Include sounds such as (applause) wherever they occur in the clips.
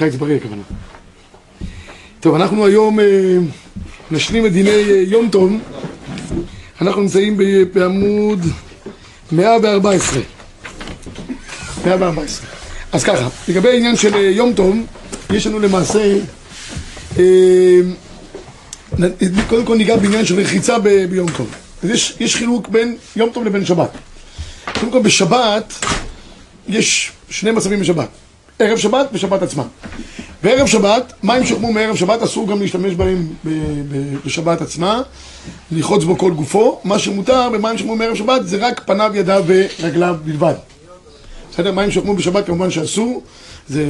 קיץ בריא הכוונה. טוב, אנחנו היום אה, נשלים את דיני אה, יום טוב. אנחנו נמצאים בעמוד 114. 114. אז ככה, לגבי העניין של אה, יום טוב, יש לנו למעשה, קודם כל ניגע בעניין של רחיצה ביום טוב. אז יש, יש חילוק בין יום טוב לבין שבת. קודם כל בשבת יש שני מצבים בשבת. ערב שבת ושבת עצמה. בערב שבת, מים שוכמו מערב שבת, אסור גם להשתמש בהם בשבת עצמה, לרחוץ בו כל גופו. מה שמותר במים שוכמו מערב שבת זה רק פניו, ידיו ורגליו בלבד. בסדר? מים שוכמו בשבת כמובן שאסור, זה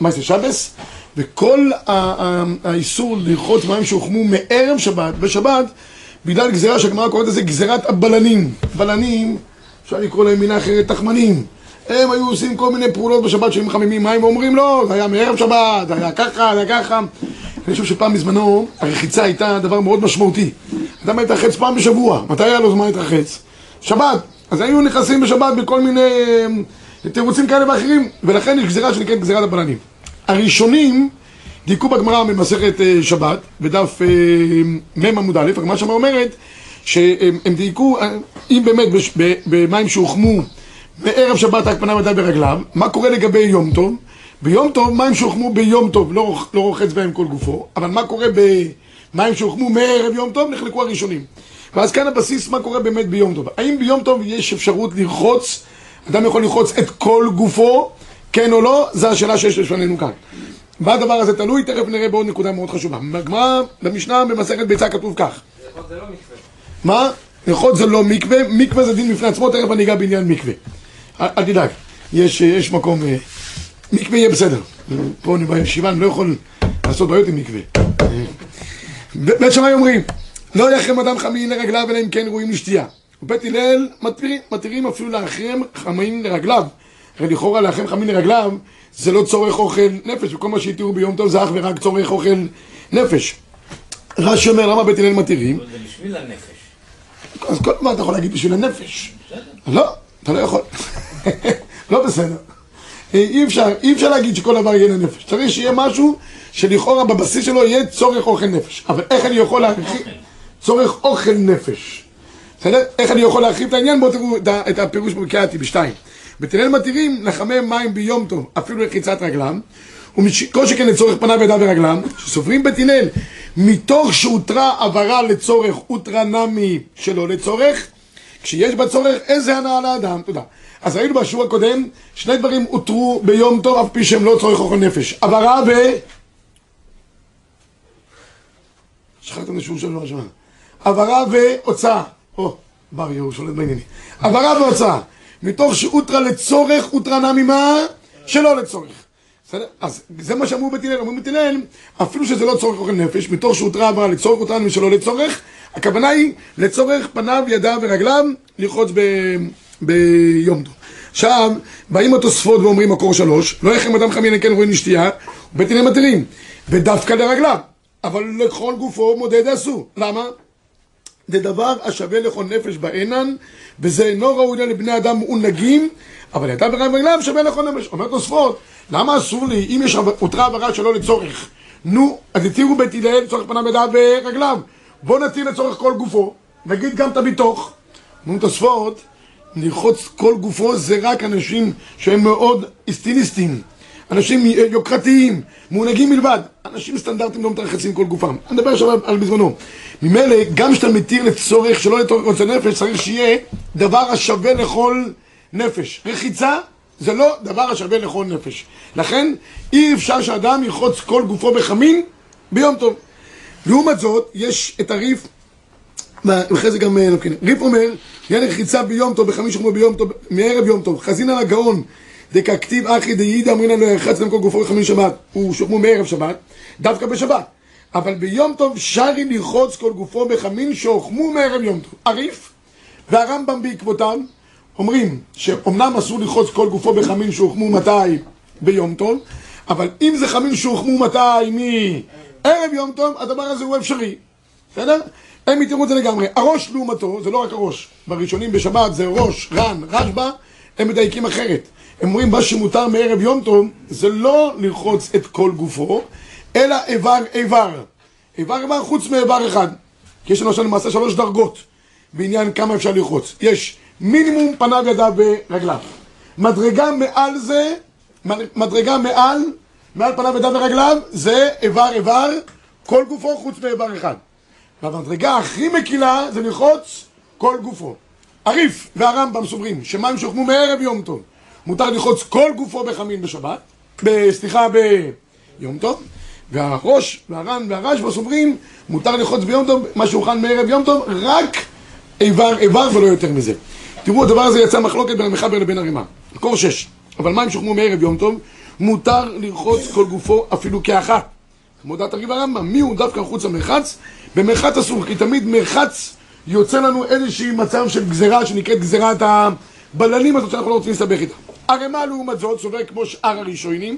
מייסר שבס, וכל האיסור לרחוץ מים שהוחמו מערב שבת, בשבת, בגלל גזירה שהגמרא קוראת לזה גזירת הבלנים. בלנים, אפשר לקרוא להם מילה אחרת, תחמנים. הם היו עושים כל מיני פעולות בשבת שהם מחממים מים ואומרים לא, זה היה מערב שבת, זה היה ככה, זה היה ככה. אני חושב שפעם בזמנו הרחיצה הייתה דבר מאוד משמעותי. אדם היה מתרחץ פעם בשבוע, מתי היה לו זמן להתרחץ? שבת, אז היינו נכנסים בשבת בכל מיני אה, תירוצים כאלה ואחרים ולכן יש גזירה שנקראת גזירת הבלנים הראשונים דייקו בגמרא במסכת אה, שבת, בדף אה, מ' עמוד א', הגמרא שם אומרת שהם דייקו, אם באמת במים שהוחמו בערב שבת רק פניו ידיו ברגליו, מה קורה לגבי יום טוב? ביום טוב מים שהוחמו ביום טוב, לא, לא רוחץ בהם כל גופו, אבל מה קורה במים שהוחמו מערב יום טוב? נחלקו הראשונים. ואז כאן הבסיס, מה קורה באמת ביום טוב? האם ביום טוב יש אפשרות לרחוץ, אדם יכול לרחוץ את כל גופו, כן או לא? זו השאלה שיש לפנינו כאן. מה הדבר הזה תלוי? תכף נראה בעוד נקודה מאוד חשובה. בגמרא, במשנה, במסכת ביצה כתוב כך. זה לא מקווה. מה? לרחוץ זה לא מקווה, מקווה זה דין בפני עצמו, תכף אני אגע בעניין מקווה. אל תדאג, יש, יש מקום, אה, מקווה יהיה בסדר. פה אני בישיבה, אני לא יכול לעשות בעיות עם מקווה. בית שמאי אומרים, לא יחרם אדם חמין לרגליו אלא אם כן ראויים לשתייה. בית הלל מתירים, אפילו להחרם חמין לרגליו. הרי לכאורה להחרם חמין לרגליו זה לא צורך אוכל נפש, וכל מה שהתירו ביום טוב זה אך ורק צורך אוכל נפש. רש"י אומר, למה בית הלל מתירים? זה בשביל הנפש. אז כל דבר אתה יכול להגיד בשביל הנפש. לא, אתה לא יכול. לא בסדר. אי אפשר, אי אפשר להגיד שכל דבר יהיה לנפש. צריך שיהיה משהו שלכאורה בבסיס שלו יהיה צורך אוכל נפש. אבל איך אני יכול להרחיב? צורך אוכל נפש. בסדר? איך אני יכול להרחיב את העניין? בואו תראו את הפירוש בקריאתי בשתיים. בתלל מתירים לחמם מים ביום טוב, אפילו לחיצת רגלם, וכל שכן לצורך פניו ידיו ורגלם, שסופרים בית הלל, מתוך שהותרה עברה לצורך, הותרה נמי שלא לצורך, כשיש בה צורך, איזה הנאה לאדם. תודה. אז ראינו בשיעור הקודם, שני דברים הותרו ביום טוב, אף פי שהם לא צורך אוכל נפש. עברה ו... שכחתם לשיעור שלנו השנה. עברה והוצאה. או, בר יהוא שולט בענייני. עברה והוצאה. מתוך שהותרה לצורך, הותרה נע ממה? שלא לצורך. בסדר? אז זה מה שאמרו בית הלל, אמרו בית הלל, אפילו שזה לא צורך אוכל נפש, מתוך שהותרה עברה לצורך, הותרה משלא לצורך, הכוונה היא לצורך פניו, ידיו ורגליו, לרחוץ ב... ביום טוב. עכשיו, באים התוספות ואומרים מקור שלוש, לא יכם אדם חמין כן רואים לשתייה, הלל מתירים, ודווקא לרגליו, אבל לכל גופו מודד עשו. למה? זה דבר השווה לכל נפש בעינן, וזה אינו ראוי לבני אדם מעונגים, אבל ידע ברעב רגליו שווה לכל נפש. אומר תוספות, למה אסור לי, אם יש אותרה עברה שלא לצורך, נו, אז התירו בית הלל לצורך פניו ידיו ורגליו. בוא נטיל לצורך כל גופו, נגיד גם את הביטוך. אומרים תוספות, לרחוץ כל גופו זה רק אנשים שהם מאוד אסטיניסטים. אנשים יוקרתיים, מעונגים מלבד. אנשים סטנדרטים לא מתרחצים כל גופם. אני מדבר עכשיו על בזמנו. ממילא, גם כשאתה מתיר לצורך שלא לצורך רוצה נפש, צריך שיהיה דבר השווה לכל נפש. רחיצה זה לא דבר השווה לכל נפש. לכן, אי אפשר שאדם ירחוץ כל גופו בחמין ביום טוב. לעומת זאת, יש את הריף, ואחרי זה גם נוקין. ריף אומר, יהיה רחיצה ביום טוב, בחמיש שחמו ביום טוב, מערב יום טוב. חזין על הגאון. דככתיב אחי דיידא אמרינן לא ירחץ כל גופו בחמין שבת, הוא שוכמו מערב שבת, דווקא בשבת. אבל ביום טוב שרי לרחוץ כל גופו בחמין שהוחמו מערב יום טוב. הריף והרמב"ם בעקבותיו אומרים שאומנם אסור לרחוץ כל גופו בחמין שהוחמו מתי? ביום טוב, אבל אם זה חמין שהוחמו מתי? מערב יום טוב, הדבר הזה הוא אפשרי. בסדר? הם יתראו את זה לגמרי. הראש לעומתו, זה לא רק הראש. בראשונים בשבת זה ראש, רן, רשב"א, הם מדייקים אחרת. הם אומרים מה שמותר מערב יום טוב זה לא לרחוץ את כל גופו, אלא איבר איבר. איבר איבר חוץ מאיבר אחד. כי יש לנו עכשיו למעשה שלוש דרגות בעניין כמה אפשר לרחוץ. יש מינימום פניו, ידיו ורגליו. מדרגה מעל זה, מדרגה מעל, מעל פניו, ידיו ורגליו, זה איבר איבר, כל גופו חוץ מאיבר אחד. והמדרגה הכי מקילה זה לרחוץ כל גופו. הריף והרמב"ם סוברים שמים שוכמו מערב יום טוב. מותר לרחוץ כל גופו בחמין בשבת, סליחה ביום טוב. והראש והר"ן והרשב"א סוברים מותר לרחוץ ביום טוב מה שהוכן מערב יום טוב רק איבר איבר ולא יותר מזה. תראו הדבר הזה יצא מחלוקת בין המחבר לבין הרימה מקור שש אבל מים שוכמו מערב יום טוב מותר לרחוץ כל גופו אפילו כאחת. כמו דעת הריב הרמב"ם מי הוא דווקא חוץ המרחץ? במרחץ אסור כי תמיד מרחץ יוצא לנו איזשהי מצב של גזירה שנקראת גזירת הבללים הזאת שאנחנו לא רוצים להסתבך איתה. ערימה לעומת זאת סובר כמו שאר הראשונים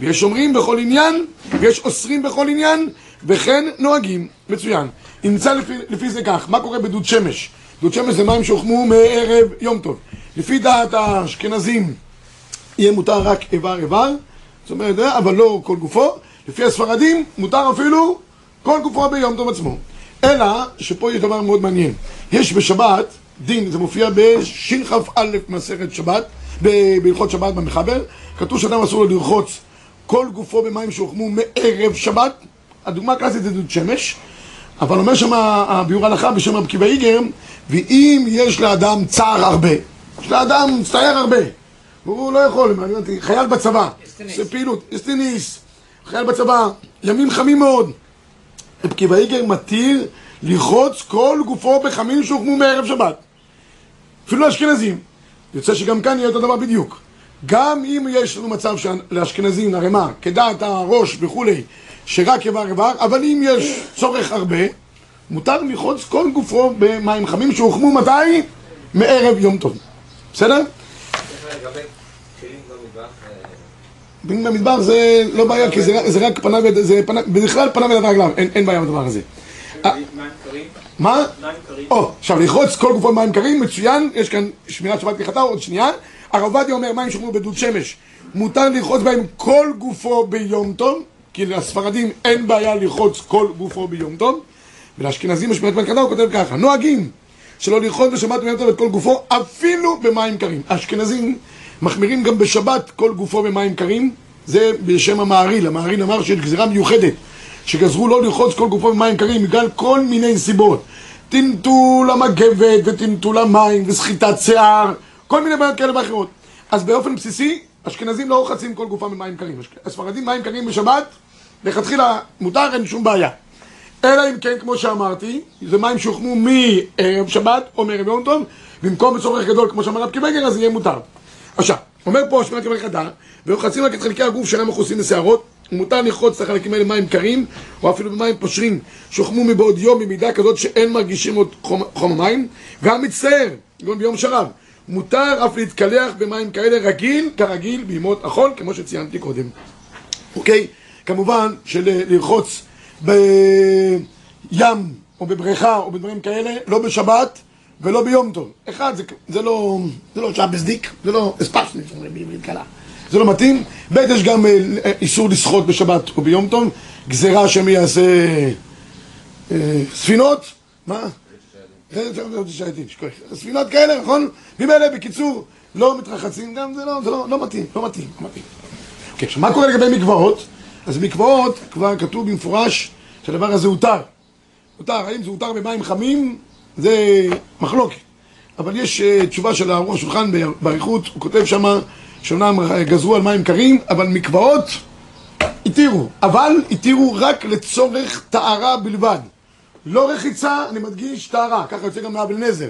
ויש שומרים בכל עניין ויש אוסרים בכל עניין וכן נוהגים. מצוין. נמצא לפי, לפי זה כך, מה קורה בדוד שמש? דוד שמש זה מים שהוחמו מערב יום טוב. לפי דעת האשכנזים יהיה מותר רק איבר איבר, זאת אומרת, אבל לא כל גופו. לפי הספרדים מותר אפילו כל גופו ביום טוב עצמו. אלא שפה יש דבר מאוד מעניין. יש בשבת דין, זה מופיע בשכ"א מסכת שבת, בהלכות שבת במחבר, כתוב שאדם אסור לו לרחוץ כל גופו במים שהוחמו מערב שבת, הדוגמה הקלאסית זה דוד שמש, אבל אומר שם הביאור הלכה בשם רב קיבא איגר, ואם יש לאדם צער הרבה, יש לאדם מצטער הרבה, והוא לא יכול, חייל בצבא, זה פעילות, אסטיניס, חייל בצבא, ימים חמים מאוד, קיבא איגר מתיר לרחוץ כל גופו בחמים שהוחמו מערב שבת. אפילו לאשכנזים. יוצא שגם כאן יהיה אותו דבר בדיוק. גם אם יש לנו מצב לאשכנזים, ערימה, כדעת הראש וכולי, שרק איבר איבר, אבל אם יש צורך הרבה, מותר לרחוץ כל גופו במים חמים שהוחמו מתי? מערב יום טוב. בסדר? כלים במטבח זה לא בעיה, כי זה רק פניו, זה בכלל פניו יד רגליו, אין בעיה בדבר הזה. מה? מים קרים. או, עכשיו לרחוץ כל גופו מים קרים, מצוין, יש כאן שמירת שבת כחתה, עוד שנייה. הרב עובדיה אומר מים שומרו בדוד שמש, מותר לרחוץ בהם כל גופו ביום טוב, כי לספרדים אין בעיה לרחוץ כל גופו ביום טוב, ולאשכנזים בשמירת שבת כחתה הוא כותב ככה, נוהגים שלא לרחוץ בשבת ביום טוב את כל גופו, אפילו במים קרים. האשכנזים מחמירים גם בשבת כל גופו במים קרים, זה בשם המעריל, המעריל אמר שיש גזירה מיוחדת שגזרו לא לרחוץ כל גופו במים קרים בגלל כל מיני סיבות. טינטול המגבת וטינטול המים וסחיטת שיער כל מיני בעיות כאלה ואחרות. אז באופן בסיסי אשכנזים לא רוחצים כל גופם במים קרים. הספרדים מים קרים בשבת לכתחילה מותר אין שום בעיה. אלא אם כן כמו שאמרתי זה מים שהוחמו מערב שבת או מערב יום טוב במקום בצורך גדול כמו שאמר רב קיבגר אז יהיה מותר עכשיו אומר פה שמירת קבל חדה ורוחצים רק את חלקי הגוף שאינם מכוסים לשערות ומותר לרחוץ את החלקים האלה מים קרים, או אפילו במים פושרים, שוחמו מבעוד יום במידה כזאת שאין מרגישים עוד חום, המים, גם מצטער, גם ביום שרב. מותר אף להתקלח במים כאלה רגיל, כרגיל, בימות החול, כמו שציינתי קודם. אוקיי? כמובן שלרחוץ בים או בבריכה או בדברים כאלה, לא בשבת ולא ביום טוב. אחד, זה, זה לא, זה לא שעה בסדיק, זה לא אספשניק, שאומרים בעברית קלה. זה לא מתאים. ב' יש גם אה, איסור לשחות בשבת או ביום טוב, גזירה שמי יעשה אה, ספינות, מה? ספינות כאלה, נכון? ממילא בקיצור לא מתרחצים, גם זה לא, זה לא, לא מתאים, לא מתאים, לא מתאים. אוקיי, עכשיו מה קורה לגבי מקוואות? אז מקוואות כבר כתוב במפורש שהדבר הזה הותר. הותר, האם זה הותר במים חמים? זה מחלוקת. אבל יש uh, תשובה של הראש השולחן באריכות, הוא כותב שמה שאומנם גזרו על מים קרים, אבל מקוואות התירו, אבל התירו רק לצורך טהרה בלבד. לא רחיצה, אני מדגיש, טהרה, ככה יוצא גם מאבן נזר.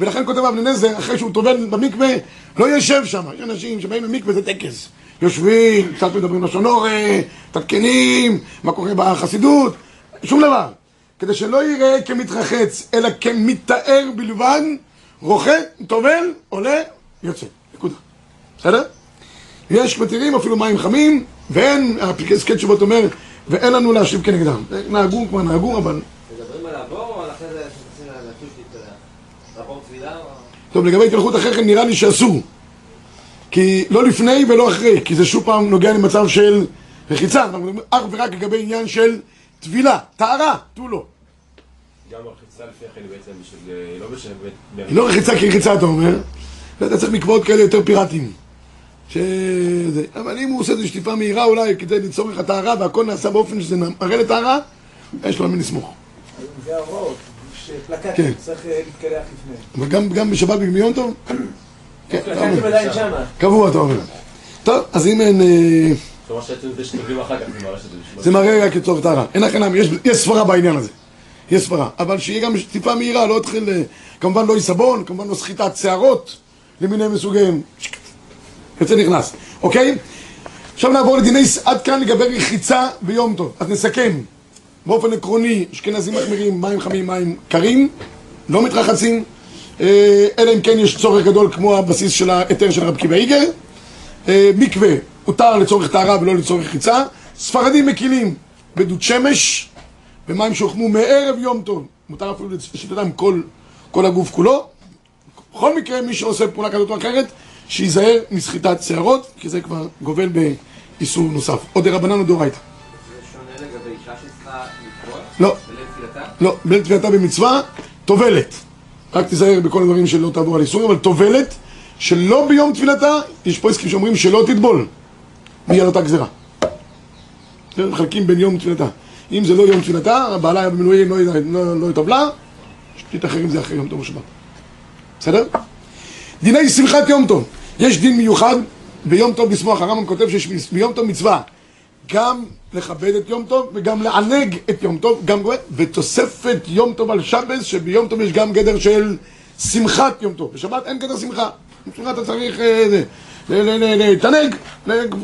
ולכן כותב אבן נזר, אחרי שהוא טובל במקווה, לא יושב שם. יש אנשים שבאים למקווה זה טקס. יושבים, קצת מדברים לשון אורה, תתקנים, מה קורה בחסידות, שום דבר. כדי שלא ייראה כמתרחץ, אלא כמתאר בלבד, רוחה, טובל, עולה, יוצא. נקודה. בסדר? יש מתירים אפילו מים חמים, ואין, הפסקי תשובות אומר, ואין לנו להשיב כנגדם. נהגו כבר נהגו, אבל... מדברים על הבור, או אחרי זה שנכנסים לטוש? לבור טבילה? טוב, לגבי התקלחות אחרי כן נראה לי שאסור. כי לא לפני ולא אחרי, כי זה שוב פעם נוגע למצב של רחיצה, אנחנו מדברים אך ורק לגבי עניין של טבילה, טהרה, תו לו. גם הרחיצה כן בעצם בשביל... אה, לא בשביל... היא לא רחיצה כרחיצה, אתה אומר, ואתה צריך מקוואות כאלה יותר פיראטיים. שזה... אבל אם הוא עושה איזו שטיפה מהירה אולי כדי לצורך הטהרה והכל נעשה באופן שזה מראה לטהרה, יש לו על מי לסמוך. זה ההוראות, כן. שפלקטים, צריך אה, להתקלח לפני. אבל גם, גם בשבת ביום טוב? (coughs) כן, אתה פלקטים אומר. עדיין שמה. קבוע אתה אומר. טוב, אז אם אין... אה, זה מראה רק לצורך טהרה. אין לכם יש סברה בעניין הזה. יש סברה. אבל שיהיה גם טיפה מהירה, לא יתחיל... אה, כמובן לא עיסבון, כמובן לא סחיטת שערות למיני מסוגיהם. יוצא נכנס, אוקיי? עכשיו נעבור לדיני... עד כאן לגבי רחיצה ביום טוב. אז נסכם. באופן עקרוני, אשכנזים מחמירים מים חמים, מים קרים, לא מתרחצים, אה, אלא אם כן יש צורך גדול כמו הבסיס של ההיתר של רב קיבא איגר. אה, מקווה הותר לצורך טהרה ולא לצורך רחיצה. ספרדים מקילים בדוד שמש, במים שהוחמו מערב יום טוב. מותר אפילו לשיטתם כל, כל הגוף כולו. בכל מקרה, מי שעושה פעולה כזאת או אחרת, שייזהר מסחיטת שערות, כי זה כבר גובל באיסור נוסף. או דרבנן או דאורייתא. זה שונה לגבי אישה שצריכה לקרוא? לא. בליל תפילתה? לא, בין תפילתה במצווה, טובלת. רק תיזהר בכל הדברים שלא תעבור על איסורים, אבל טובלת, שלא ביום תפילתה, יש פה עסקים שאומרים שלא תטבול. מי על אותה גזירה. מחלקים בין יום תפילתה. אם זה לא יום תפילתה, בעלה היה במילואים, לא, לא, לא טבלה, שתתאחר עם זה אחרי יום טוב או שבת. בסדר? דיני שמחת יום טוב. יש דין מיוחד ביום טוב לשמוח. הרמב"ם כותב שיש ביום טוב מצווה גם לכבד את יום טוב וגם לענג את יום טוב, גם ותוספת יום טוב על שבס, שביום טוב יש גם גדר של שמחת יום טוב. בשבת אין גדר שמחה. בשמחה אתה צריך אה, להתענג,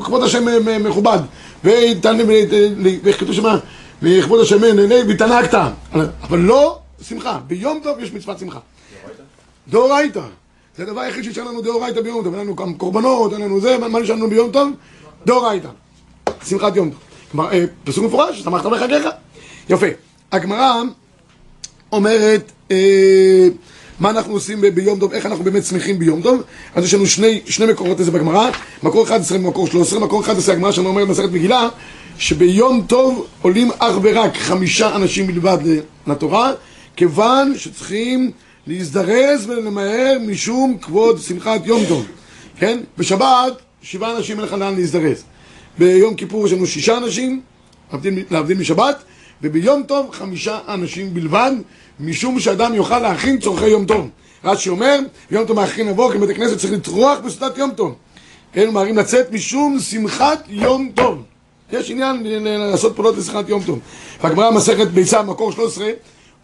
כבוד השם אה, מכובד. והתענג, ואיך כתוב שמה? וכבוד השם נהנה והתענגת. אבל לא שמחה. ביום טוב יש מצוות שמחה. דאורייתא. זה הדבר היחיד שישאר לנו דאורייתא ביום טוב. אין לנו גם קורבנות, אין לנו זה, מה- נשאר לנו ביום טוב? דאורייתא. שמחת יום טוב. כלומר, אה, פסוק מפורש, שמחת בחגיך. יפה. הגמרא אומרת, אה, מה אנחנו עושים ביום טוב, איך אנחנו באמת שמחים ביום טוב. אז יש לנו שני, מקורות לזה בגמרא, מקור 11 ומקור 13. מקור 11 הגמרא שלנו אומרת במסכת מגילה, שביום טוב עולים אך ורק חמישה אנשים בלבד לתורה, כיוון שצריכים להזדרז ולמהר משום כבוד שמחת יום טוב. כן? בשבת, שבעה אנשים אין לך לאן להזדרז. ביום כיפור יש לנו שישה אנשים, להבדיל, משבת, וביום טוב חמישה אנשים בלבד, משום שאדם יוכל להכין צורכי יום טוב. רש"י אומר, יום טוב מאחרים לבוא, כי בית הכנסת צריך לטרוח בסעודת יום טוב. אין ממהרים לצאת משום שמחת יום טוב. יש עניין לעשות פעולות לשמחת יום טוב. והגמרא מסכת ביצה, מקור 13,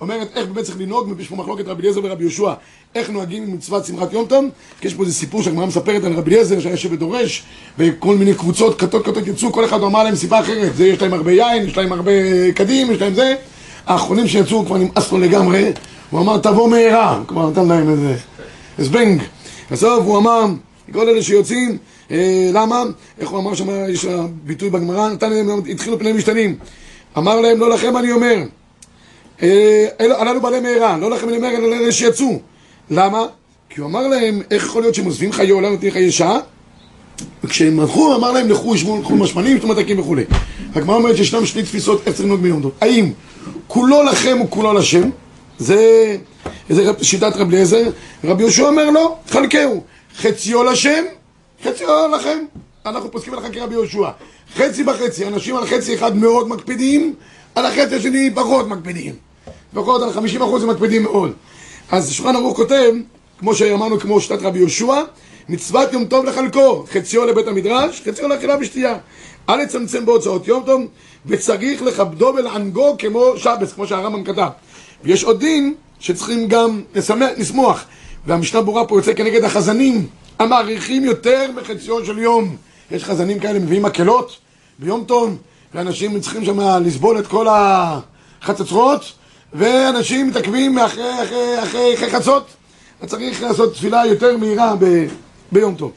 אומרת איך באמת צריך לנהוג, יש פה מחלוקת רבי אליעזר ורבי יהושע, איך נוהגים עם מצוות שמחת יום טוב, כי יש פה איזה סיפור שהגמרא מספרת על רבי אליעזר שהיה יושב ודורש, וכל מיני קבוצות כתות כתות יצאו, כל אחד אמר להם סיבה אחרת, זה יש להם הרבה יין, יש להם הרבה קדים, יש להם זה, האחרונים שיצאו כבר נמאס לו לגמרי, הוא אמר תבוא מהרה, כלומר נתן להם איזה זבנג, בסוף הוא אמר, כל אלה שיוצאים, למה? איך הוא אמר שם, יש ביטוי בגמרא, נתן להם, התחילו פני משתנים, אמר להם לא לכם אני אומר אה, הללו בעלי מהרה, לא לכם אני אומר, אלא לאלה שיצאו. למה? כי הוא אמר להם, איך יכול להיות שהם עוזבים חיי עולם ותהיה חיי שעה? וכשהם הלכו, הוא אמר להם, לכו, ישבו, לכו משמנים, שתו מתקים וכולי. הגמרא אומרת שישנם שתי תפיסות איך צריך לנהוג ביום טוב. האם כולו לכם וכולו לשם? זה, זה רב- שיטת רבי אליעזר. רבי יהושע אומר לא, חלקהו. חציו לשם, חציו לכם. אנחנו פוסקים עליך כרבי יהושע. חצי בחצי, אנשים על חצי אחד מאוד מקפידים, על החצי השני פחות מקפידים. לפחות על 50% הם מקפידים מאוד. אז שולחן ערוך כותב, כמו שאמרנו, כמו שיטת רבי יהושע, מצוות יום טוב לחלקו, חציו לבית המדרש, חציו לאכילה ושתייה. אל לצמצם בהוצאות יום טוב, וצריך לכבדו ולענגו כמו שבס, כמו שהרמב"ם כתב. ויש עוד דין שצריכים גם לשמח. והמשנה ברורה פה יוצא כנגד החזנים, המעריכים יותר מחציו של יום. יש חזנים כאלה, מביאים מקהלות ביום טוב, ואנשים צריכים שם לסבול את כל החצוצרות, ואנשים מתעכבים אחרי, אחרי, אחרי, אחרי חצות. אז צריך לעשות תפילה יותר מהירה ב, ביום טוב.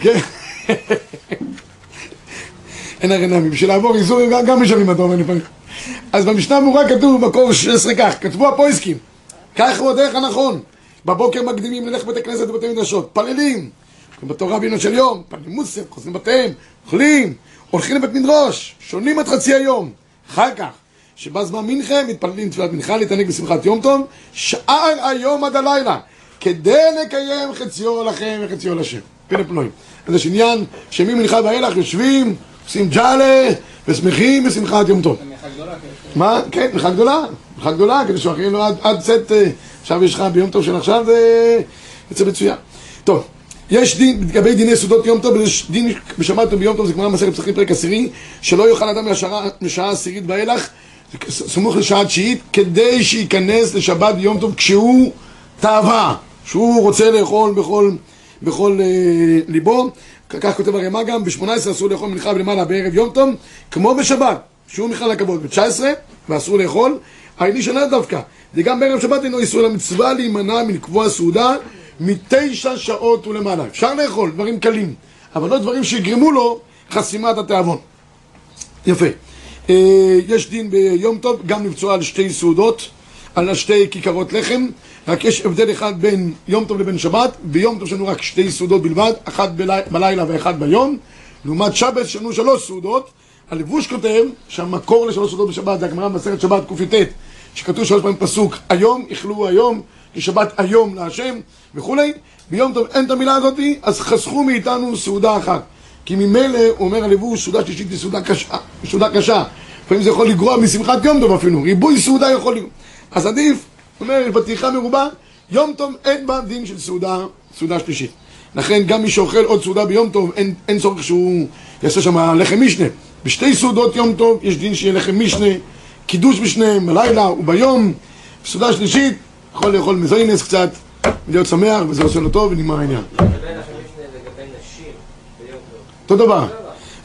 כן. (laughs) אין הרי נמי, בשביל לעבור איסורים גם, משלמים אתה אומר לפעמים. אז במשנה ברורה כתוב מקור 16 כך, כתבו הפויסקים, כך הוא הדרך הנכון. בבוקר מקדימים ללך בית הכנסת ובתי מדרשות, פללים, בתורה בינו של יום, פנים מוסר, חוזרים בתיהם, אוכלים, הולכים לבית מדרוש, שונים עד חצי היום. אחר כך, שבא זמן מנחה, מתפללים תפילת מנחה, להתענג בשמחת יום טוב, שאר היום עד הלילה, כדי לקיים חציו לכם וחציו לשם. פלא פלואים. אז יש עניין שממנחה ואילך יושבים, עושים ג'אלה, ושמחים בשמחת יום טוב. מה? כן, מנחה גדולה, מנחה גדולה, כדי שאחרים לו עד, צאת, עכשיו יש לך ביום טוב של עכשיו, זה יוצא מצוין. טוב, יש דין, לגבי דיני סעודות יום טוב, יש דין בשבת וביום טוב, זה גמרא מסכת פסחים פרק עשירי, שלא יאכל אדם משעה עשירית ואילך, סמוך לשעה תשיעית, כדי שייכנס לשבת ויום טוב כשהוא תאווה, שהוא רוצה לאכול בכל, בכל אה, ליבו. כך כותב הרמ"א גם, ב-18 אסור לאכול מנחה ולמעלה בערב יום טוב, כמו בשבת, שהוא בכלל הכבוד, ב-19 ואסור לאכול, העילי שנה דווקא, וגם בערב שבת אינו איסור למצווה להימנע מלקבוע סעודה מתשע שעות ולמעלה. אפשר לאכול דברים קלים, אבל לא דברים שיגרמו לו חסימת התיאבון. יפה. אה, יש דין ביום טוב גם לבצוע על שתי סעודות, על שתי כיכרות לחם, רק יש הבדל אחד בין יום טוב לבין שבת, ביום טוב יש לנו רק שתי סעודות בלבד, אחת בלי, בלילה ואחת ביום, לעומת שבת יש לנו שלוש סעודות, הלבוש כותב שהמקור לשלוש סעודות בשבת זה הגמרא במסכת שבת ק"ט, שכתוב שלוש פעמים פסוק, היום איכלו היום, כי שבת היום להשם וכולי, ביום טוב אין את המילה הזאתי, אז חסכו מאיתנו סעודה אחת. כי ממילא, הוא אומר הלבוש, סעודה שלישית היא סעודה קשה, סעודה קשה. לפעמים זה יכול לגרוע משמחת יום טוב אפילו, ריבוי סעודה יכול לגרוע. אז עדיף, אומר, פתיחה מרובה, יום טוב אין בה דין של סעודה, סעודה שלישית. לכן גם מי שאוכל עוד סעודה ביום טוב, אין, אין צורך שהוא יעשה שם לחם משנה. בשתי סעודות יום טוב יש דין שיהיה לחם משנה, קידוש בשניהם, בלילה וביום. סעודה שלישית, יכול לאכול מזוינס קצת, ולהיות שמח, וזה עושה לו טוב, ונגמר העניין. אותו דבר.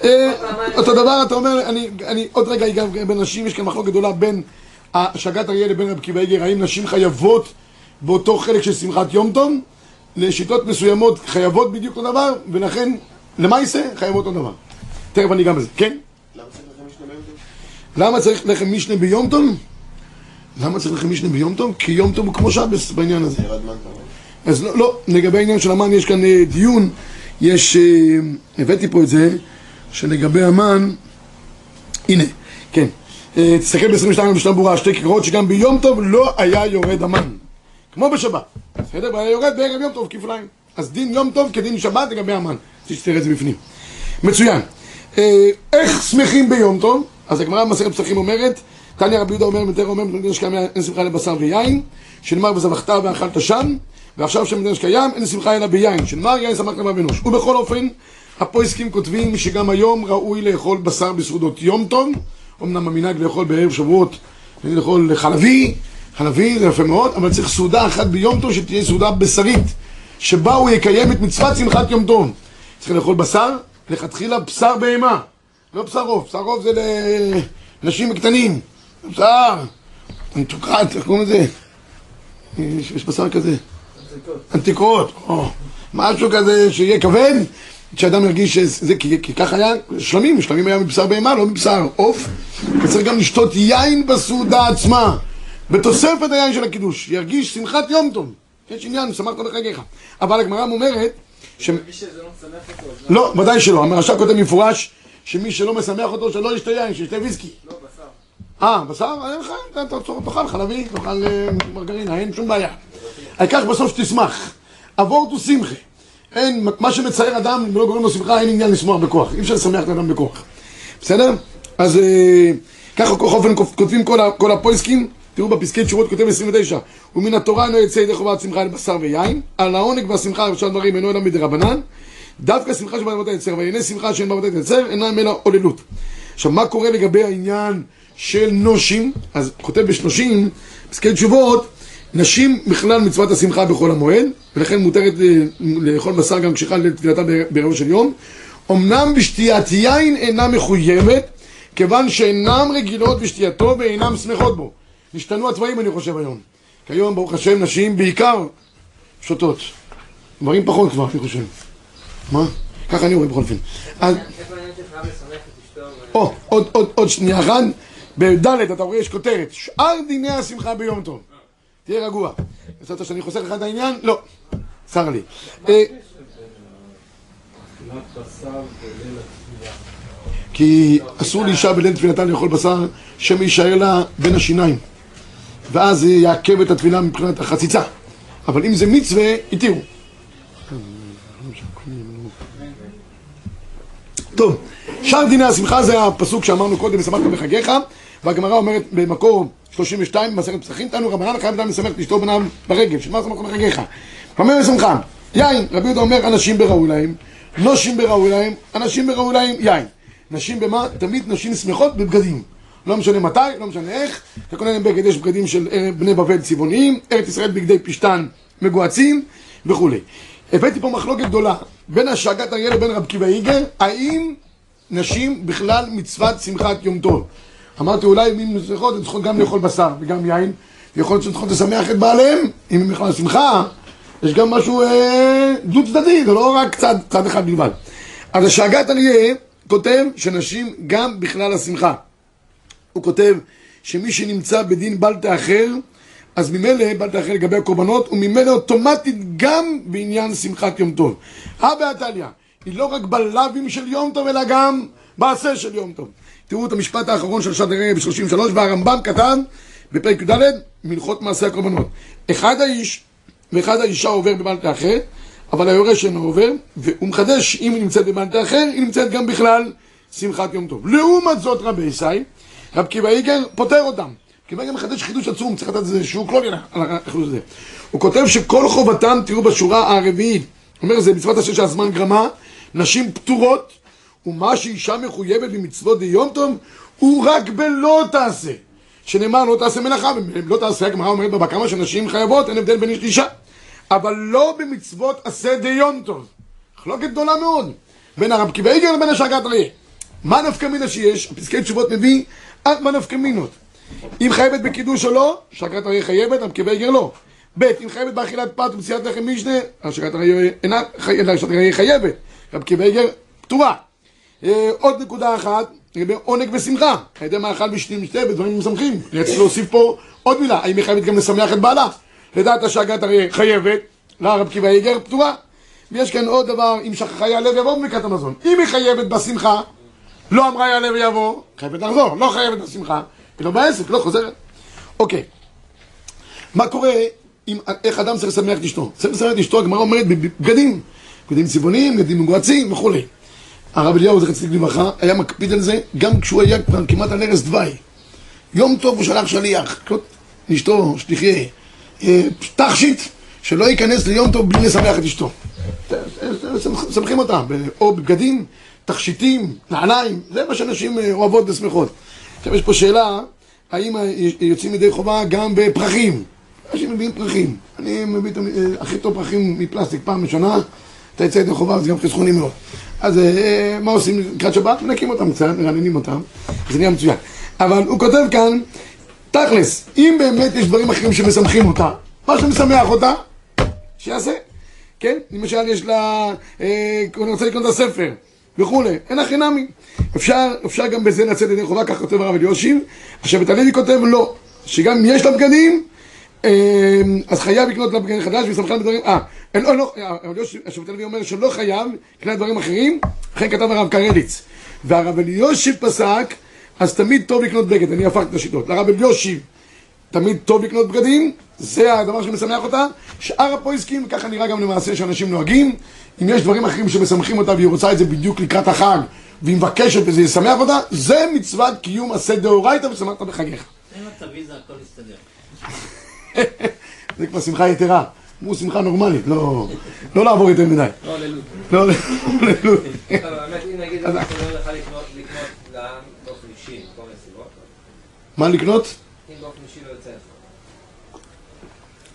אה, אותו דבר, אתה אומר, אני, עוד רגע אגע בין נשים, יש כאן מחלוקת גדולה בין השגת אריה לבין רב קיבא איגר, האם נשים חייבות באותו חלק של שמחת יום טוב, לשיטות מסוימות חייבות בדיוק אותו דבר, ולכן, למעשה, חייבות אותו דבר. תכף אני גם בזה, כן? למה צריך לחם משנה ביום טוב? למה צריך לחם משנה ביום טוב? כי יום טוב הוא כמו שבס בעניין הזה. אז לא, לא, לגבי העניין של המן יש כאן אה, דיון, יש, אה, הבאתי פה את זה, שלגבי המן, הנה, כן, אה, תסתכל ב-22 במשנה ברורה, שתי כיכרות שגם ביום טוב לא היה יורד המן, כמו בשבת, בסדר? והיה יורד בערב יום טוב כפליים, אז דין יום טוב כדין שבת לגבי המן, רציתי שתראה את זה בפנים. מצוין. אה, איך שמחים ביום טוב? אז הגמרא במסכת פסחים אומרת, תניא רבי יהודה אומר, מתאר אומר, במקדש קיים אין שמחה אלא בשר ויין, שנאמר וזבחת ואכלת שם, ועכשיו שבמקדש קיים אין שמחה אלא ביין, שנאמר יין שמחת באנוש. ובכל אופן, הפויסקים כותבים שגם היום ראוי לאכול בשר בסעודות יום טוב, אמנם המנהג לאכול בערב שבועות, לאכול חלבי, חלבי זה יפה מאוד, אבל צריך סעודה אחת ביום טוב שתהיה סעודה בשרית, שבה הוא יקיים את מצוות שמחת יום טוב. צריך לאכול בשר, לכתחילה בשר בהמה, לא בשר עוף, בשר עוף זה לנשים קטנים, בשר, מתוקעת, איך קוראים לזה? יש, בשר כזה, אנטיקות, או, משהו כזה שיהיה כבד, שאדם ירגיש שזה, כי, כי ככה היה שלמים, שלמים היה מבשר בהמה, לא מבשר עוף, וצריך גם לשתות יין בסעודה עצמה, בתוספת היין של הקידוש, ירגיש שמחת יום טוב, יש עניין, שמחת בחגיך, אבל הגמרא אומרת, ש... לא לא, ודאי שלא. המרשע כותב במפורש שמי שלא משמח אותו, שלא ישתה יין, שישתה ויסקי. לא, בשר. אה, בשר? אין לך, אתה תאכל חלבי, תאכל אה, מרגרינה, אין שום בעיה. העיקר בסוף שתשמח. אבורטו שמחה. אין, מה שמצער אדם ולא גורם לו שמחה, אין עניין לשמוח בכוח. אי אפשר לשמח את האדם בכוח. בסדר? אז אה, ככה בכל אופן כותבים כל כל הפויסקים. תראו בפסקי תשובות כותב 29 ומן התורה אינו יצא ידי חובת שמחה לבשר ויין על העונג והשמחה ושאר דברים אינו אלא מדרבנן דווקא שמחה שבעבודת היצר וענייני שמחה שאין בעבודת היצר אינם אלא עוללות. עכשיו מה קורה לגבי העניין של נושים? אז כותב בשלושים פסקי תשובות נשים בכלל מצוות השמחה בחול המועד ולכן מותרת ל- לאכול בשר גם כשחל לתפילתה בערב של יום. אמנם בשתיית יין אינה מחויבת כיוון שאינם רגילות בשתייתו ואינם שמחות בו. השתנו הצבעים אני חושב היום. כי היום ברוך השם נשים בעיקר שותות. גברים פחות כבר אני חושב מה? ככה אני רואה בכל אופן. אז או, עוד, עוד, עוד שנייה אחת בד' אתה רואה יש כותרת שאר דיני השמחה ביום טוב תהיה רגוע. יצאת שאני חוסך לך את העניין? לא. צר לי. אה, התפילה. כי אסור לאישה בליל תפילתה לאכול בשר שמא יישאר לה בין השיניים. ואז זה יעכב את התפילה מבחינת החציצה. אבל אם זה מצווה, התירו טוב, שאר דיני השמחה זה הפסוק שאמרנו קודם, ושמחת בחגיך והגמרא אומרת במקור 32 במסכת פסחים, תנו רבנן חייב אדם לשמח את אשתו בניו ברגל, שמה שמחת בחגיך אומר לשמחה, יין, רבי יהודה אומר אנשים בראו להם, נושים בראו להם, אנשים בראו להם, יין נשים במה? תמיד נשים שמחות בבגדים לא משנה מתי, לא משנה איך אתה קונה להם בגד, יש בגדים של אה, בני בבל צבעוניים ארץ ישראל בגדי פשתן מגוהצים וכולי הבאתי פה מחלוקת גדולה בין השאגת אריה לבין רב קיבא איגר האם נשים בכלל מצוות שמחת יום טוב? אמרתי אולי אם הן שמחות הן צריכות גם לאכול בשר וגם יין ויכול להיות שהן צריכות לשמח את בעליהם אם הן בכלל שמחה. יש גם משהו אה, דו צדדי, זה לא רק צד, צד אחד בלבד. אז השאגת אריה כותב שנשים גם בכלל השמחה. הוא כותב שמי שנמצא בדין בלטה אחר, אז ממילא בלטה אחר לגבי הקורבנות, וממילא אוטומטית גם בעניין שמחת יום טוב. הא בהתליא, היא לא רק בלאווים של יום טוב, אלא גם בעשה של יום טוב. תראו את המשפט האחרון של הרגע ב-33, והרמב"ם כתב בפרק י"ד, מלכות מעשה הקורבנות. אחד האיש ואחד האישה עובר בבלטה אחר, אבל היורש אינו עובר, והוא מחדש, אם היא נמצאת במאנטה אחר, היא נמצאת גם בכלל שמחת יום טוב. לעומת זאת רבי ישי, רב קיבא איגר פותר אותם. קיבא איגר מחדש חידוש עצום, צריך לתת איזה שהוא כלולי על החידוש הזה. הוא כותב שכל חובתם, תראו בשורה הרביעית, הוא אומר, זה מצוות השם של הזמן גרמה, נשים פטורות, ומה שאישה מחויבת במצוות דיום טוב, הוא רק בלא תעשה. שנאמר לא תעשה מלאכה, לא תעשה, הגמרא אומרת בבא כמה שנשים חייבות, אין הבדל בין איש לאישה. אבל לא במצוות עשה דיום טוב. מחלוקת גדולה מאוד. בין הרב עקיבא איגר לבין השאגת אריה. מה נפקא מינה שיש? הפסקי תשובות מביא ארבע נפקא מינות. אם חייבת בקידוש או לא, שאגת אריה חייבת, רב עקיבא איגר לא. ב' אם חייבת באכילת פת ובציעת לחם משנה, השאגת אריה אינה חייבת. רב עקיבא איגר פטורה. אה, עוד נקודה אחת, לגבי עונג ושמחה. על ידי מאכל בשתים משתה בדברים משמחים. אני רציתי להוסיף פה עוד מילה, האם היא חייבת גם לשמח את בעלה? לדעת השגת הרי חייבת, לרב קיבא איגר פטורה. ויש כאן עוד דבר, אם שכחה יעלה ויבוא בברכת המזון. אם היא חייבת בשמחה, לא אמרה יעלה ויבוא, חייבת לחזור, לא חייבת בשמחה, היא לא בעסק, לא חוזרת. אוקיי, מה קורה, אם, איך אדם צריך לשמח את אשתו? צריך לשמח את אשתו, הגמרא אומרת בבגדים, בגדים צבעוניים, בגדים מגועצים וכולי. הרב אליהו, זכר צדיק לברכה, היה מקפיד על זה גם כשהוא היה כבר כמעט על ערש דווי. יום טוב הוא שלח שליח, אשתו, שתחיה. תכשיט, שלא ייכנס ליום טוב בלי לשמח את אשתו. שמחים אותה, או בגדים, תכשיטים, נעליים, זה מה שאנשים אה, אוהבות ושמחות. עכשיו יש פה שאלה, האם יוצאים ידי חובה גם בפרחים? אנשים מביאים פרחים. אני מביא את אה, הכי טוב פרחים מפלסטיק פעם ראשונה, אתה יוצא ידי חובה, זה גם חסכוני מאוד. אז אה, מה עושים לקראת שבת? מנקים אותם קצת, מרעננים אותם, זה נהיה מצוין. אבל הוא כותב כאן, תכלס, אם באמת יש דברים אחרים שמשמחים אותה, מה שמשמח אותה, שיעשה. כן? למשל יש לה, אה, אני רוצה לקנות את הספר וכולי, אין הכי נמי. אפשר, אפשר גם בזה לצאת ידי חובה, כך כותב הרב אליושיב. השבט הלוי כותב לא, שגם אם יש לה בגדים, אה, אז חייב לקנות לה בגדים חדש וסמכן בדברים, אה, לא, לא, השבט הלוי אומר שלא חייב לקנות דברים אחרים, לכן כתב הרב קרליץ. והרב אליושיב פסק אז תמיד טוב לקנות בגד, אני הפכתי את השיטות. לרב אליושיב, תמיד טוב לקנות בגדים, זה הדבר שמשמח אותה. שאר הפויסקים, ככה נראה גם למעשה שאנשים נוהגים. אם יש דברים אחרים שמשמחים אותה והיא רוצה את זה בדיוק לקראת החג, והיא מבקשת וזה ישמח אותה, זה מצוות קיום עשה דאורייתא ושמחת בחגיך. אם אתה ויזה הכל יסתדר. (laughs) זה כבר שמחה יתרה. כמו שמחה נורמלית, לא, לא לעבור יותר מדי. לא, ללוד. לא, ללוד. באמת, אם נגיד אני לא לך לקנות לעם באופן אישי, כל מיני סיבות, מה לקנות? אם באופן אישי לא יוצא.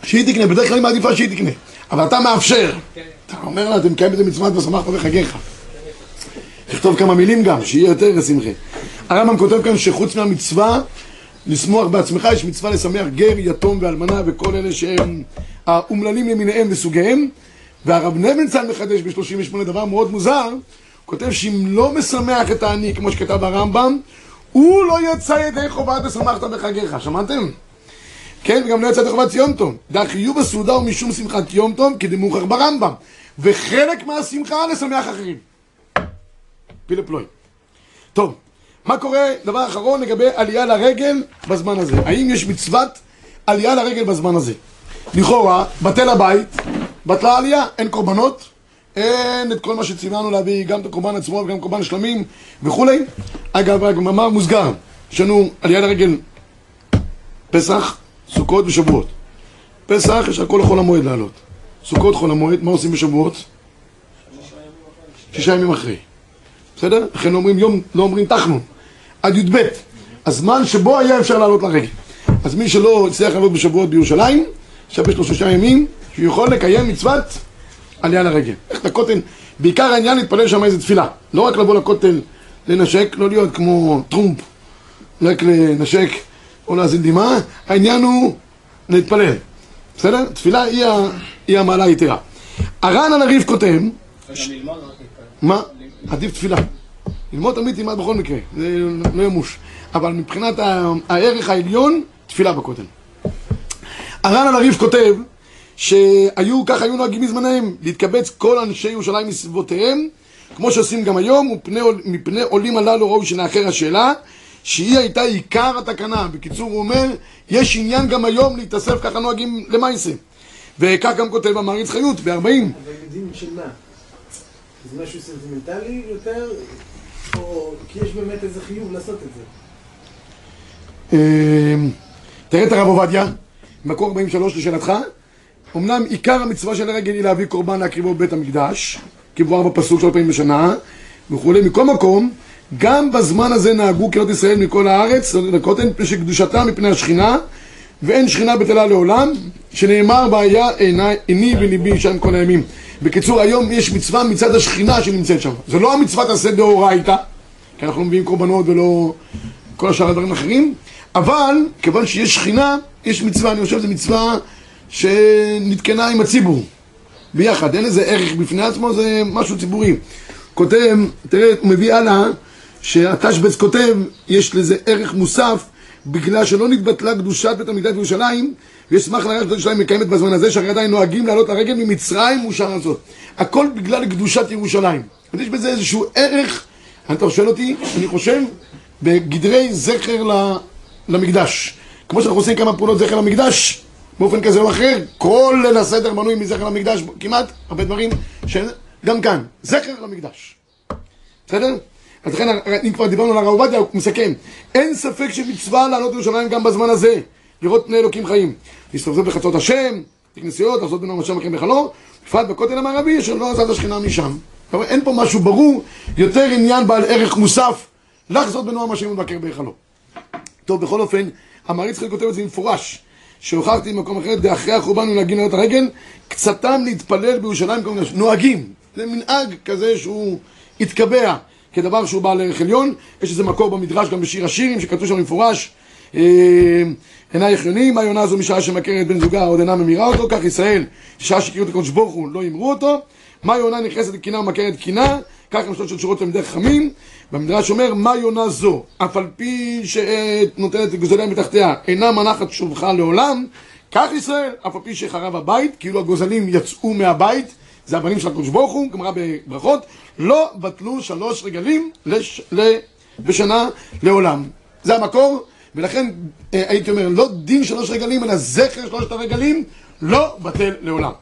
שהיא תקנה, בדרך כלל היא מעדיפה שהיא תקנה. אבל אתה מאפשר. כן. אתה אומר לה, אתם מקיים את המצוות ושמחת בחגיך. תכתוב כמה מילים גם, שיהיה יותר שמחה. הרמב"ם כותב כאן שחוץ מהמצווה לשמוח בעצמך, יש מצווה לשמח גר, יתום ואלמנה וכל אלה שהם האומללים למיניהם וסוגיהם. והרב נבנצל מחדש ב-38 דבר מאוד מוזר, כותב שאם לא משמח את העני, כמו שכתב הרמב"ם, הוא לא יצא ידי חובת ושמחת בחגיך, שמעתם? כן, וגם לא יצא ידי חובת יום טוב. דחיוב הסעודה הוא משום שמחת יום טוב, כדמוכח ברמב"ם. וחלק מהשמחה לשמח אחרים. פילה פלוי. טוב, מה קורה, דבר אחרון, לגבי עלייה לרגל בזמן הזה? האם יש מצוות עלייה לרגל בזמן הזה? לכאורה, בטל הבית, בטלה עלייה, אין קורבנות, אין את כל מה שציוונו להביא, גם את הקורבן עצמו וגם קורבן שלמים וכולי. אגב, מאמר מוסגר, יש לנו עלייה לרגל פסח, סוכות ושבועות. פסח יש על כל חול המועד לעלות. סוכות חול המועד, מה עושים בשבועות? שישה ימים אחרי. בסדר? לכן לא אומרים יום, לא אומרים תחנון. עד י"ב. הזמן שבו היה אפשר לעלות לרגל. אז מי שלא הצליח לעלות בשבועות בירושלים, עכשיו יש לו שלושה ימים, שהוא יכול לקיים מצוות עלייה לרגל. ללכת לכותל, בעיקר העניין להתפלל שם איזה תפילה. לא רק לבוא לכותל לנשק, לא להיות כמו טרומפ, רק לנשק או להזין דמעה, העניין הוא להתפלל. בסדר? תפילה היא, ה... היא המעלה היתרה. הר"ן על הריף כותב, מה? עדיף תפילה. ללמוד תמיד תלמד בכל מקרה, זה לא ימוש. אבל מבחינת הערך העליון, תפילה בכותל. הר"ן על הריף כותב שהיו, ככה היו נוהגים מזמניהם, להתקבץ כל אנשי ירושלים מסביבותיהם, כמו שעושים גם היום, עול- מפני עולים הללו ראוי שנאחר השאלה, שהיא הייתה עיקר התקנה. בקיצור, הוא אומר, יש עניין גם היום להתאסף, ככה נוהגים למעשה. וכך גם כותב המעריץ חיות, ב-40. אבל יודעים של מה? זה משהו סנטימנטלי יותר, או כי יש באמת איזה חיוב לעשות את זה? אמ, תראה את הרב עובדיה, מקור 43 לשאלתך. אמנם עיקר המצווה של הרגל היא להביא קורבן להקריבו בבית המקדש, כמבואר בפסוק שלוש פעמים בשנה, וכולי. מכל מקום, גם בזמן הזה נהגו קהילות ישראל מכל הארץ לכותל, מפני שקדושתם מפני השכינה, ואין שכינה בטלה לעולם, שנאמר והיה עיני- וליבי שם כל הימים. בקיצור, היום יש מצווה מצד השכינה שנמצאת שם. זה לא המצוות עשה דאורייתא, כי אנחנו מביאים קורבנות ולא כל השאר הדברים האחרים, אבל כיוון שיש שכינה, יש מצווה, אני חושב שזו מצווה שנתקנה עם הציבור, ביחד, אין לזה ערך בפני עצמו, זה משהו ציבורי. כותב, תראה, הוא מביא הלאה, שהתשבץ כותב, יש לזה ערך מוסף, בגלל שלא נתבטלה קדושת בית המקדש בירושלים, וישמח לרשת בית ירושלים מקיימת בזמן הזה, שהרי עדיין נוהגים לעלות לרגל ממצרים ושאר הזאת. הכל בגלל קדושת ירושלים. אז יש בזה איזשהו ערך, אתה שואל אותי, אני חושב, בגדרי זכר למקדש. כמו שאנחנו עושים כמה פעולות זכר למקדש, באופן כזה או אחר, כל ליל הסדר בנוי מזכר למקדש, כמעט, הרבה דברים, שגם כאן, זכר למקדש. בסדר? אז לכן, אם כבר דיברנו על הרב עובדיה, הוא מסכם. אין ספק שמצווה לעלות לירושלים גם בזמן הזה, לראות פני אלוקים חיים. להסתובב בחצות השם, בכנסיות, לעשות בנו השם מכם בחלום, בפרט בכותל המערבי, אשר לא עזב השכינה משם. כלומר, אין פה משהו ברור, יותר עניין בעל ערך מוסף, לחזות בנועם השם ולבקר בהיכלו. טוב, בכל אופן, המעריץ חלק כותב את זה במפורש, שהוכחתי במקום אחר, דאחרי החורבן ונהגים לעלות הרגל, קצתם להתפלל בירושלים מיני, נוהגים. זה מנהג כזה שהוא התקבע כדבר שהוא בעל ערך עליון. יש איזה מקור במדרש גם בשיר השירים, שכתוב שם במפורש, אה, יחיוני, מה יונה זו משעה שמכרת בן זוגה עוד אינה ממירה אותו, כך ישראל, שעה שקראו את הקדוש ברוך הוא לא ימרו אותו, מה יונה נכנסת לקנאה ומכרת קנאה, כך גם שלוש שורות תלמידי חכמים, במדרש אומר, מה יונה זו, אף על פי שנותנת גוזליה מתחתיה, אינה מנחת שובך לעולם, כך ישראל, אף על פי שחרב הבית, כאילו הגוזלים יצאו מהבית, זה הבנים של הקדוש ברוך הוא, גמרא בברכות, לא בטלו שלוש רגלים לש... בשנה לעולם. זה המקור, ולכן אה, הייתי אומר, לא דין שלוש רגלים, אלא זכר שלושת הרגלים, לא בטל לעולם.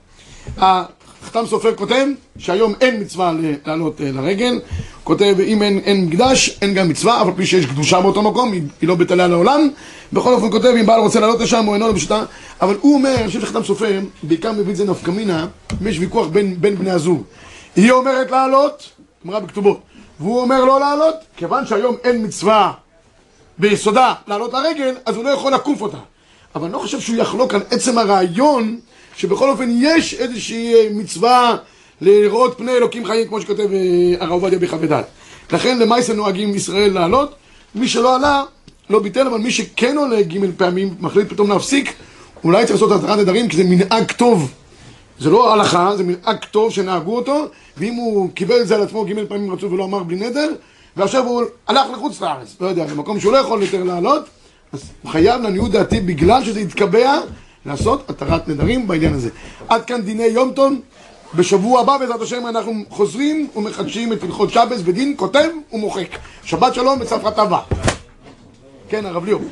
החתם סופר כותב שהיום אין מצווה לעלות אה, לרגל, כותב אם אין, אין מקדש, אין גם מצווה, אף על פי שיש קדושה באותו מקום, היא, היא לא בטלה לעולם. בכל אופן כותב אם בעל רוצה לעלות לשם או אינו בפשוטה, אבל הוא אומר, אני חושב שחתם סופר, בעיקר מביא את זה נפקא מינה, אם יש ויכוח בין, בין בני הזוג. היא אומרת לעלות, גמרא בכתובות, והוא אומר לא לעלות, כיוון שהיום אין מצווה ביסודה לעלות לרגל, אז הוא לא יכול לעקוף אותה. אבל אני לא חושב שהוא יחלוק על עצם הרעיון שבכל אופן יש איזושהי אה, מצווה לראות פני אלוקים חיים, כמו שכותב אה, הרב עובדיה בחוות לכן למעשה נוהגים ישראל לעלות, מי שלא עלה, לא ביטל, אבל מי שכן עולה ג' פעמים, מחליט פתאום להפסיק, אולי צריך לעשות התרת נדרים, כי זה מנהג טוב. זה לא הלכה, זה מנהג טוב שנהגו אותו, ואם הוא קיבל את זה על עצמו ג' פעמים רצוף ולא אמר בלי נדר, ועכשיו הוא הלך לחוץ לארץ, לא יודע, במקום שהוא לא יכול יותר לעלות, אז הוא חייב לעניות דעתי, בגלל שזה התקבע, לעשות התרת נדרים בעניין הזה. עד כאן דיני יום טוב, בשבוע הבא בעזרת השם אנחנו חוזרים ומחדשים את הלכות שבס בדין, כותב ומוחק. שבת שלום וצפרת הבא. כן, הרב ליאור.